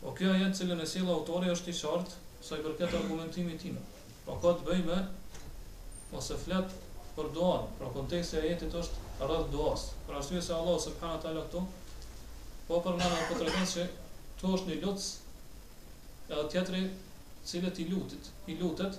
Po ky ajet cilin e sjell autori është i qartë sa i përket argumentimit tim. Pra ka të bëjë me ose flet për duan, pra konteksti i ajetit është rreth duas. Për arsye se Allah subhanahu wa taala këtu po përmend apo tregon se këtu është një lutës edhe tjetri cilit i lutet, i lutet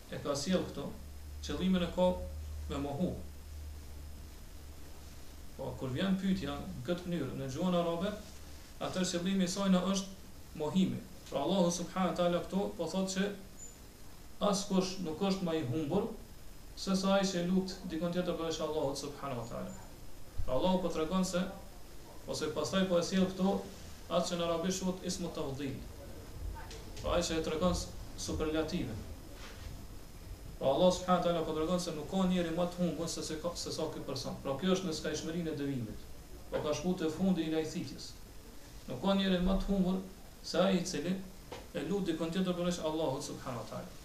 E ka sjell këtu, qëllimin e ka me mohu. Po, kur vjen pyetja në këtë mënyrë në gjuhën arabe, atëherë qëllimi i saj na është mohimi. Pra Allahu subhanahu wa taala këtu po thotë që askush nuk është ma i humbur sesa ai që lut dikon tjetër përveç Allahut subhanahu wa taala. Pra Allahu po tregon se ose pastaj po e sjell këtu atë që në arabisht quhet ismu tafdil. Pra ai që e tregon superlativin. Pra Allahu subhanahu wa taala po tregon se nuk ka njeri më të humbur se se, se sa ky person. Pra kjo është në skajshmërinë e devijimit. Po ka shku te fundi i lajthitjes. Nuk ka njeri më të humbur se ai i cili e lut dikon tjetër përveç Allahut subhanahu wa taala.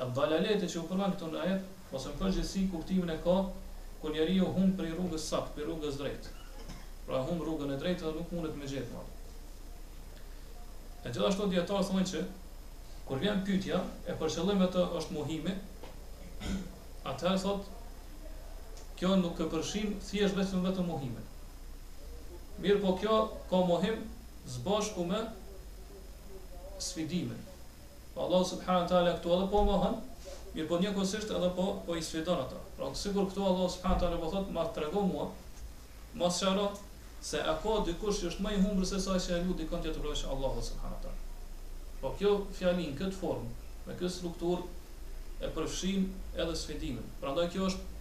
E dalaleti që u përmend këtu në ajet, ose në përgjithësi kuptimin e ka kur njeriu humb prej rrugës së saktë, prej rrugës së drejtë. Pra humb rrugën e drejtë dhe nuk mundet me gjetë më. E gjithashtu dijetarët thonë që kur vjen pyetja e për qëllim me të është mohimi, atëherë thotë kjo nuk e përfshin thjesht vetëm vetëm mohimin. Mirëpo kjo ka mohim së bashku me sfidimin. Allahu subhane teala këtu edhe po mohon, mirëpo njëkohësisht edhe po po i sfidon ata. Pra sikur këtu Allahu subhane teala po thotë, ma trego mua, ma sqaro se a ka dikush që është ma i humbur se sa ai që e lut dikon tjetër përveç Allahut subhane teala. Po kjo fjali në këtë formë, me këtë strukturë e përfshin edhe sfidimin. Prandaj kjo është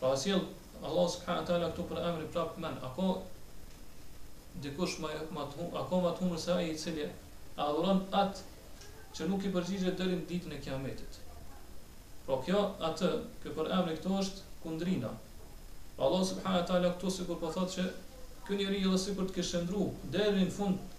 Pra e sjell Allahu subhana wa taala këtu përemrin prap men, a ka dikush më më të humbur, a ka ma të humbur se ai i cili e adhuron atë që nuk i përgjigjet deri në ditën e Kiametit. Pra kjo atë, ky përemri këtu është kundrina. Pra Allahu subhana wa taala këtu sikur po thotë që ky njeri edhe sikur të kish qëndru deri në fund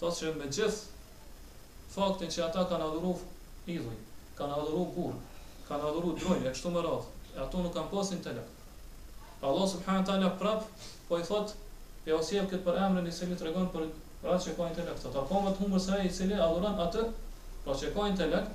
thotë që me gjithë faktin që ata kanë adhuru idhuj, kanë adhuru gur, kanë adhuru drunj e kështu me radhë, e ato nuk kanë pas intelekt. Allah subhanahu wa taala prap po i thot e o sjell kët përemrin i cili tregon për atë që ka intelekt. A ka më të humbur se ai i cili adhuron atë, pra që ka intelekt,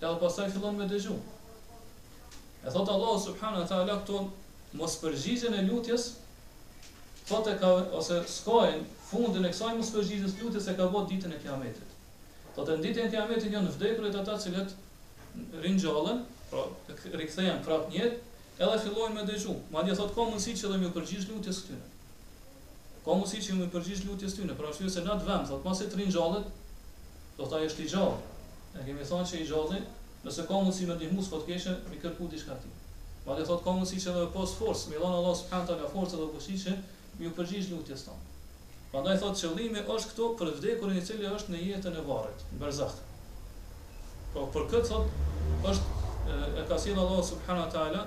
edhe pastaj fillon me dëgju. E thotë Allahu subhanahu wa taala këtu mospërgjigjen e lutjes thotë ka ose skajin, fundin e kësaj mospërgjigjes lutjes e ka bo ditën e kiametit. Thotë në ditën e kiametit janë vdekurit ata të cilët ringjallen, pra rikthehen prapë në jetë, edhe fillojnë me dëgju. Madje thotë ka mundësi që edhe me iu përgjigj lutjes këtyre. Ka mundësi që m'iu përgjigj lutjes tyne, për arsye se në atë vend, thotë, pasi të ringjallet, do të thotë ai është i gjallë, e kemi thënë që i gjalli, nëse ka mundësi me ndihmu s'ka të keqe, m'i kërku diçka atij. Madje thotë ka mundësi që edhe me pas forcë, m'i dhanë Allahu subhane teala forcë edhe fuqi që m'iu përgjigj lutjes tonë. Prandaj thotë qëllimi është këtu për të vdekurin i cili është në jetën e varrit, në berzah. Pra për këtë thotë është e ka sjellë Allahu subhane teala,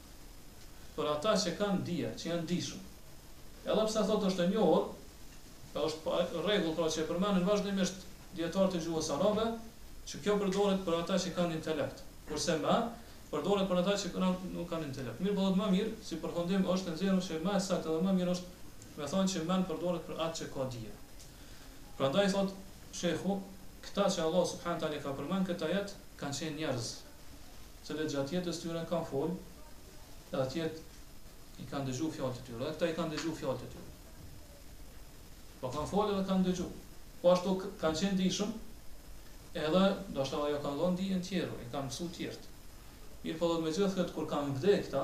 për ata që kanë dije, që janë dijshëm. Edhe pse thotë është e njohur, është rregull pra që e përmenin vazhdimisht dijetarët e gjuhës arabe, që kjo përdoret për ata që kanë intelekt, kurse ma përdoret për ata që kanë nuk kanë intelekt. Mirëpo thotë më mirë, si përfundim është e nxjerrur që më e saktë edhe më mirë është me thonë që men përdoret për atë që ka dije. Prandaj thotë shehu, këta që Allah subhanahu teala ka përmend në këtë ajet kanë qenë njerëz, të cilët gjatë jetës tyre kanë folë, dhe të tjerët i kanë dëgju fjalët e tyre, dhe këta i kanë dëgju fjalët e tyre. Pra kanë folë dhe kanë dëgju. Po ashtu kanë qenë dijshëm, edhe, domethënë ajo kanë dhonë dijen tjerëve, i kanë mësu tjertë. Mirëpo edhe me gjithë këtë, kur kanë vdekë këta,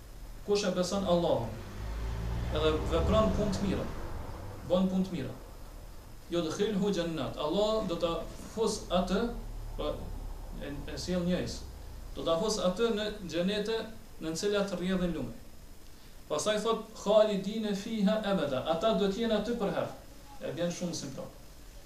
Kush e beson Allahun edhe vepron punë të mira, bën punë të mira, judhilhu xhennat, Allahu do ta fusë atë, pra e sjell njëjës, do ta fusë atë në xhenete nën të cilat rrjedhin lumenj. Pastaj thotë, halidine fiha ebeda, ata do të jenë aty përherë. E bjen shumësin pra.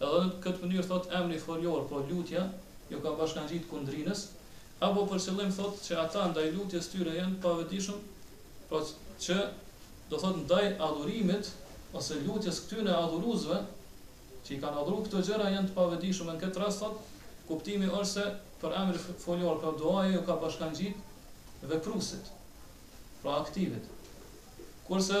Edhe në këtë mënyrë thotë emri foljor, pra lutja, iu ka bashkangjitë kundrinës, apo për qëllim thotë që ata ndaj lutjes tyre janë të pavëmendshëm, pra që, do thotë ndaj adhurimit ose lutjes këtyne adhuruesve, që i kanë adhuru këto gjëra janë të pavëmendshëm e në këtë rast thotë kuptimi është se pra emri foljor, pra duaja iu ka bashkangjitë vepruesit, pra aktivit. Kurse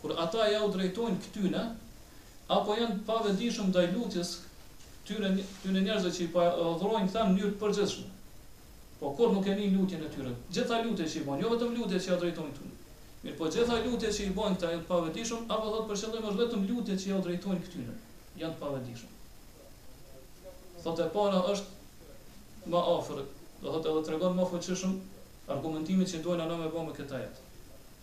kur ata iau drejtojnë këtyne, apo janë të pavëmendshëm ndaj lutjes tyre këtyne njerëzve që i po adhurojnë këta në mënyrë të përgjithshme. Pra kurrë nuk e nin lutjen e tyre. Gjitha lutjet që i bojnë, jo vetëm lutjet që ia drejtojnë këtyne. Mirëpo gjitha lutjet që i bojnë këta janë të pavëmendshëm, apo thotë për qëllim është vetëm lutjet që iau drejtojnë këtyne, janë të pavëmendshëm. Thotë e para është më afër, do thotë edhe tregon më fuqishëm argumentimin që don ai me bë me këtë ajet.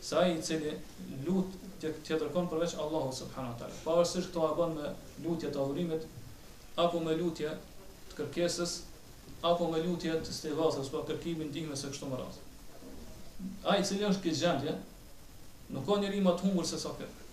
se ai i cili lut tjetërkënd përveç Allahut subhanahu wa taala, pavarësisht këtë a e bon me lutje të adhurimit apo me lutje të kërkesës apo me lutje të istigathës, pra kërkimi i ndihmës e kështu me radhë. Ai i cili është në këtë gjendje, nuk ka njeri më të humbur se sa ky.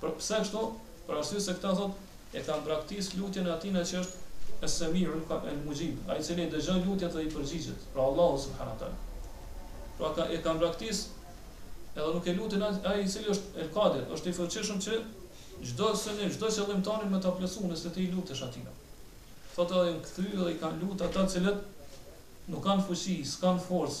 Por pse kështu? Për arsye se këta thotë e kanë braktis lutjen Atina që është Es-Semi'u El-Mujib, Ai i cili e dëgjon lutjen dhe i përgjigjet, pra Allahu subhanahu wa taala. Pra ka e kanë braktis edhe nuk e lutin as Ai i cili është El-Qadir, është i fuqishëm që çdo synim, çdo qëllim tëndin me ta plotësuar nëse ti i lutesh Atina. Thotë edhe janë kthy dhe i kanë lut ata të cilët nuk kanë fuqi, s'kanë forcë,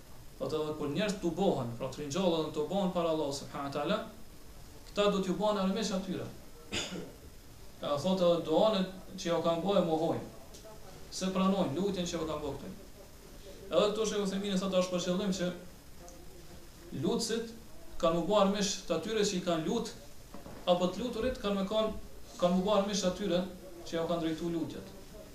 Thotë edhe kur njerëzit tubohen, pra të ringjallen dhe tubohen para Allahut subhanahu wa taala, këta do t'ju bëhen armiq atyre. Edhe thotë edhe duanë që ja kanë bërë mohojnë. S'e pranojnë lutjen që ja kanë bërë këtu. Edhe këtu shehu Uthejmini thotë është për qëllim që lutësit kanë me u bërë armiq të atyre që i kanë lut apo të luturit kanë me kanë kanë me u bërë armiq atyre që ja kanë drejtuar lutjet.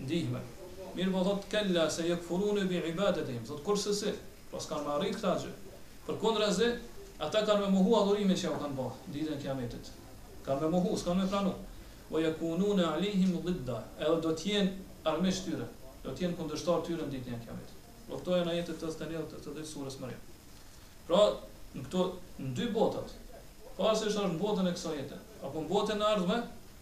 ndihme. Mirëpo thotë, kella se jekfurune bi ibadetihim, thotë, kurrsesi, pra s'kanë me arritë këta gjë. Përkundrazi, ata kanë me mohu adhurimin që jau kanë ba, ditën e Kijametit. Kanë me mohu, s'kanë me pranu. Wa jekunune alejhim dhidda, edhe do të jenë armiq të tyre, do të jenë kundërshtarë të tyre në ditën e Kijametit. Pra këto janë ajetet tetëdhjetë e një dhe tetëdhjetë e dy të surës Marjam. Pra, në këto, në dy botat, pavarësisht a është në botën e kësaj jete, apo në botën e ardhme,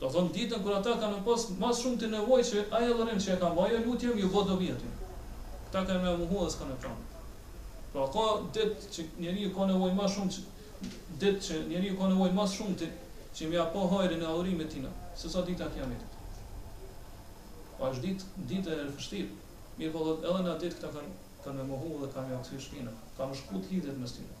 Do thonë ditën kur ata kanë me pas ma së shumti nevojë që ai adhurim që e kanë bo ajo lutje me ju bo dobi atyre. Këta kanë me mohu dhe s'kanë me pranu. Pra s'ka dit që njeriu ka nevojë ma shumë që dit që njeriu ka nevojë ma së shumti që me ja pa hajrin e adhurimit tina, se sa dita e kiametit. Pra është dit dit e vështir. Mirëpo edhe n'at dit këta kanë kanë me mohu dhe kanë me ja kthy shpinën. Kanë me shkput lidhjet mes tyne.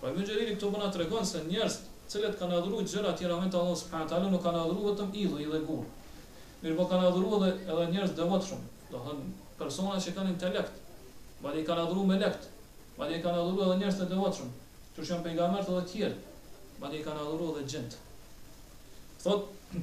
Pra Ibn Xheriri këtu po na tregon se njerëzit, të cilët kanë adhuru gjëra tjera në vend të Allahut subhanahu wa taala nuk kanë adhuru vetëm idhuj edhe gurë, mirëpo kanë adhuru edhe edhe njerëz të devotshëm, domethënë persona që kanë intelekt, madje i kanë adhuru melektë, madje i kanë adhuru edhe njerëz të devotshëm, qysh janë pejgambertë edhe të tjerë, madje i kanë adhuru edhe xhintë. Thotë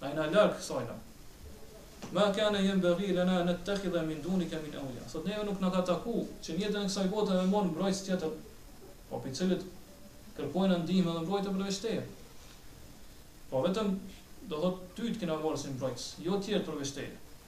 Ai na larg sojna. Ma kane jenbeghi lena en nettekhidhe min dunike min eulija. Thot neve nuk na ka taku që në jetën e kësaj bote me marr mbrojtës tjetër, po prej cilët kërkojna ndihme dhe mbrojtje përveç teje. Po vetëm do thot ty të kena marrë si mbrojtës, jo tjetër përveç teje.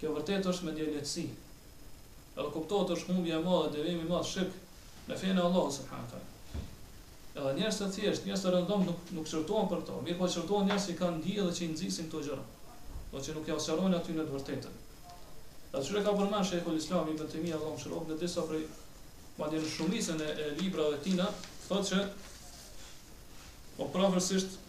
Kjo vërtet është mendjelehtësi. Edhe kuptohet është humbje e madhe, devijim i madh, shirk në fenë e Allahut subhanahu wa taala. Edhe njerëz të thjeshtë, njerëz të rëndom nuk nuk çortohen për këto, mirëpo çortohen njerëz që kanë dije dhe që i nxisin këto gjëra, por që nuk ia sqarojnë atyne të vërtetën. Edhe çfarë ka përmend Sheikhul Islam Ibn Taymija Allahu mëshiroft në disa prej madje në shumicën e, e librave tina, thotë që po prafërsisht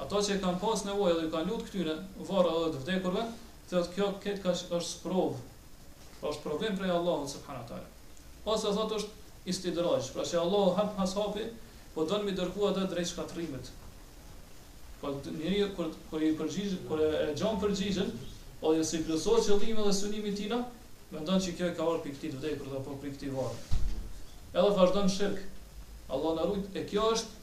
Ata që e kanë pas nevojë dhe ju kanë lut këtyre varrave dhe të vdekurve, thotë kjo këtë ka është sprovë, pra është provim prej Allahut subhanahu teala. Ose thotë është istidraj, pra që Allahu hap pas hapi, po don mi dërgu ata drejt shkatërrimit. Po njeriu kur kur i përgjigj, kur e, e gjen përgjigjen, po dhe si plotësohet qëllimi dhe synimi i tij, mendon se kjo e ka ardhur prej këtij të vdekur apo prej këtij varri. Edhe vazhdon shirk. Allah na rujt, e kjo është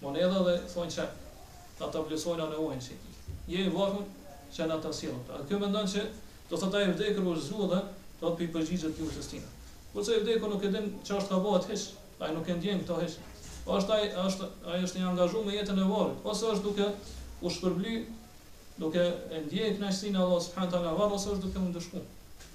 Monedha dhe thonë qe na ta plotësojna nevojën qe kemi. Je i varfër qe na ta sjellin. Pra ky mendon qe do thotë ai i vdekur u çu dhe do thotë po i përgjigjet lutjes tij. Kurse i vdekur nuk e din çfar ka bëhet hiç, ai nuk e ndjen këto hiç. Është ai është ai është i angazhuar me jetën e varrit, ose është duke u shpërbly duke e ndje kënaqësinë e Allahut subhanahu teala varr ose është duke u ndëshku.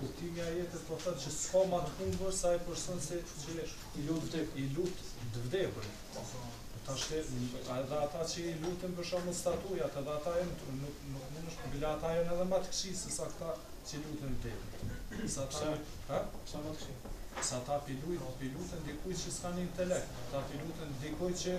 Kuptimi i ajetit po thotë që s'ka më të humbur sa ai person se që i lut i lut të vdekur. Tash te edhe ata që i lutin për shembull statuja, edhe ata janë nuk nuk është bile ata janë edhe më të këqij se sa këta që i lutin vdekur. Se ata, ha? Pse më të këqij. Se ata pi lut, pi lutën dikujt që s'kanë intelekt, ata pi lutën dikujt që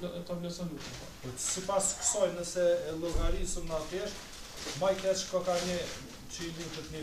ta plotësojnë lutjen. Po sipas kësaj nëse e llogarisëm na thjesht, më keq ka ka një që i lutet një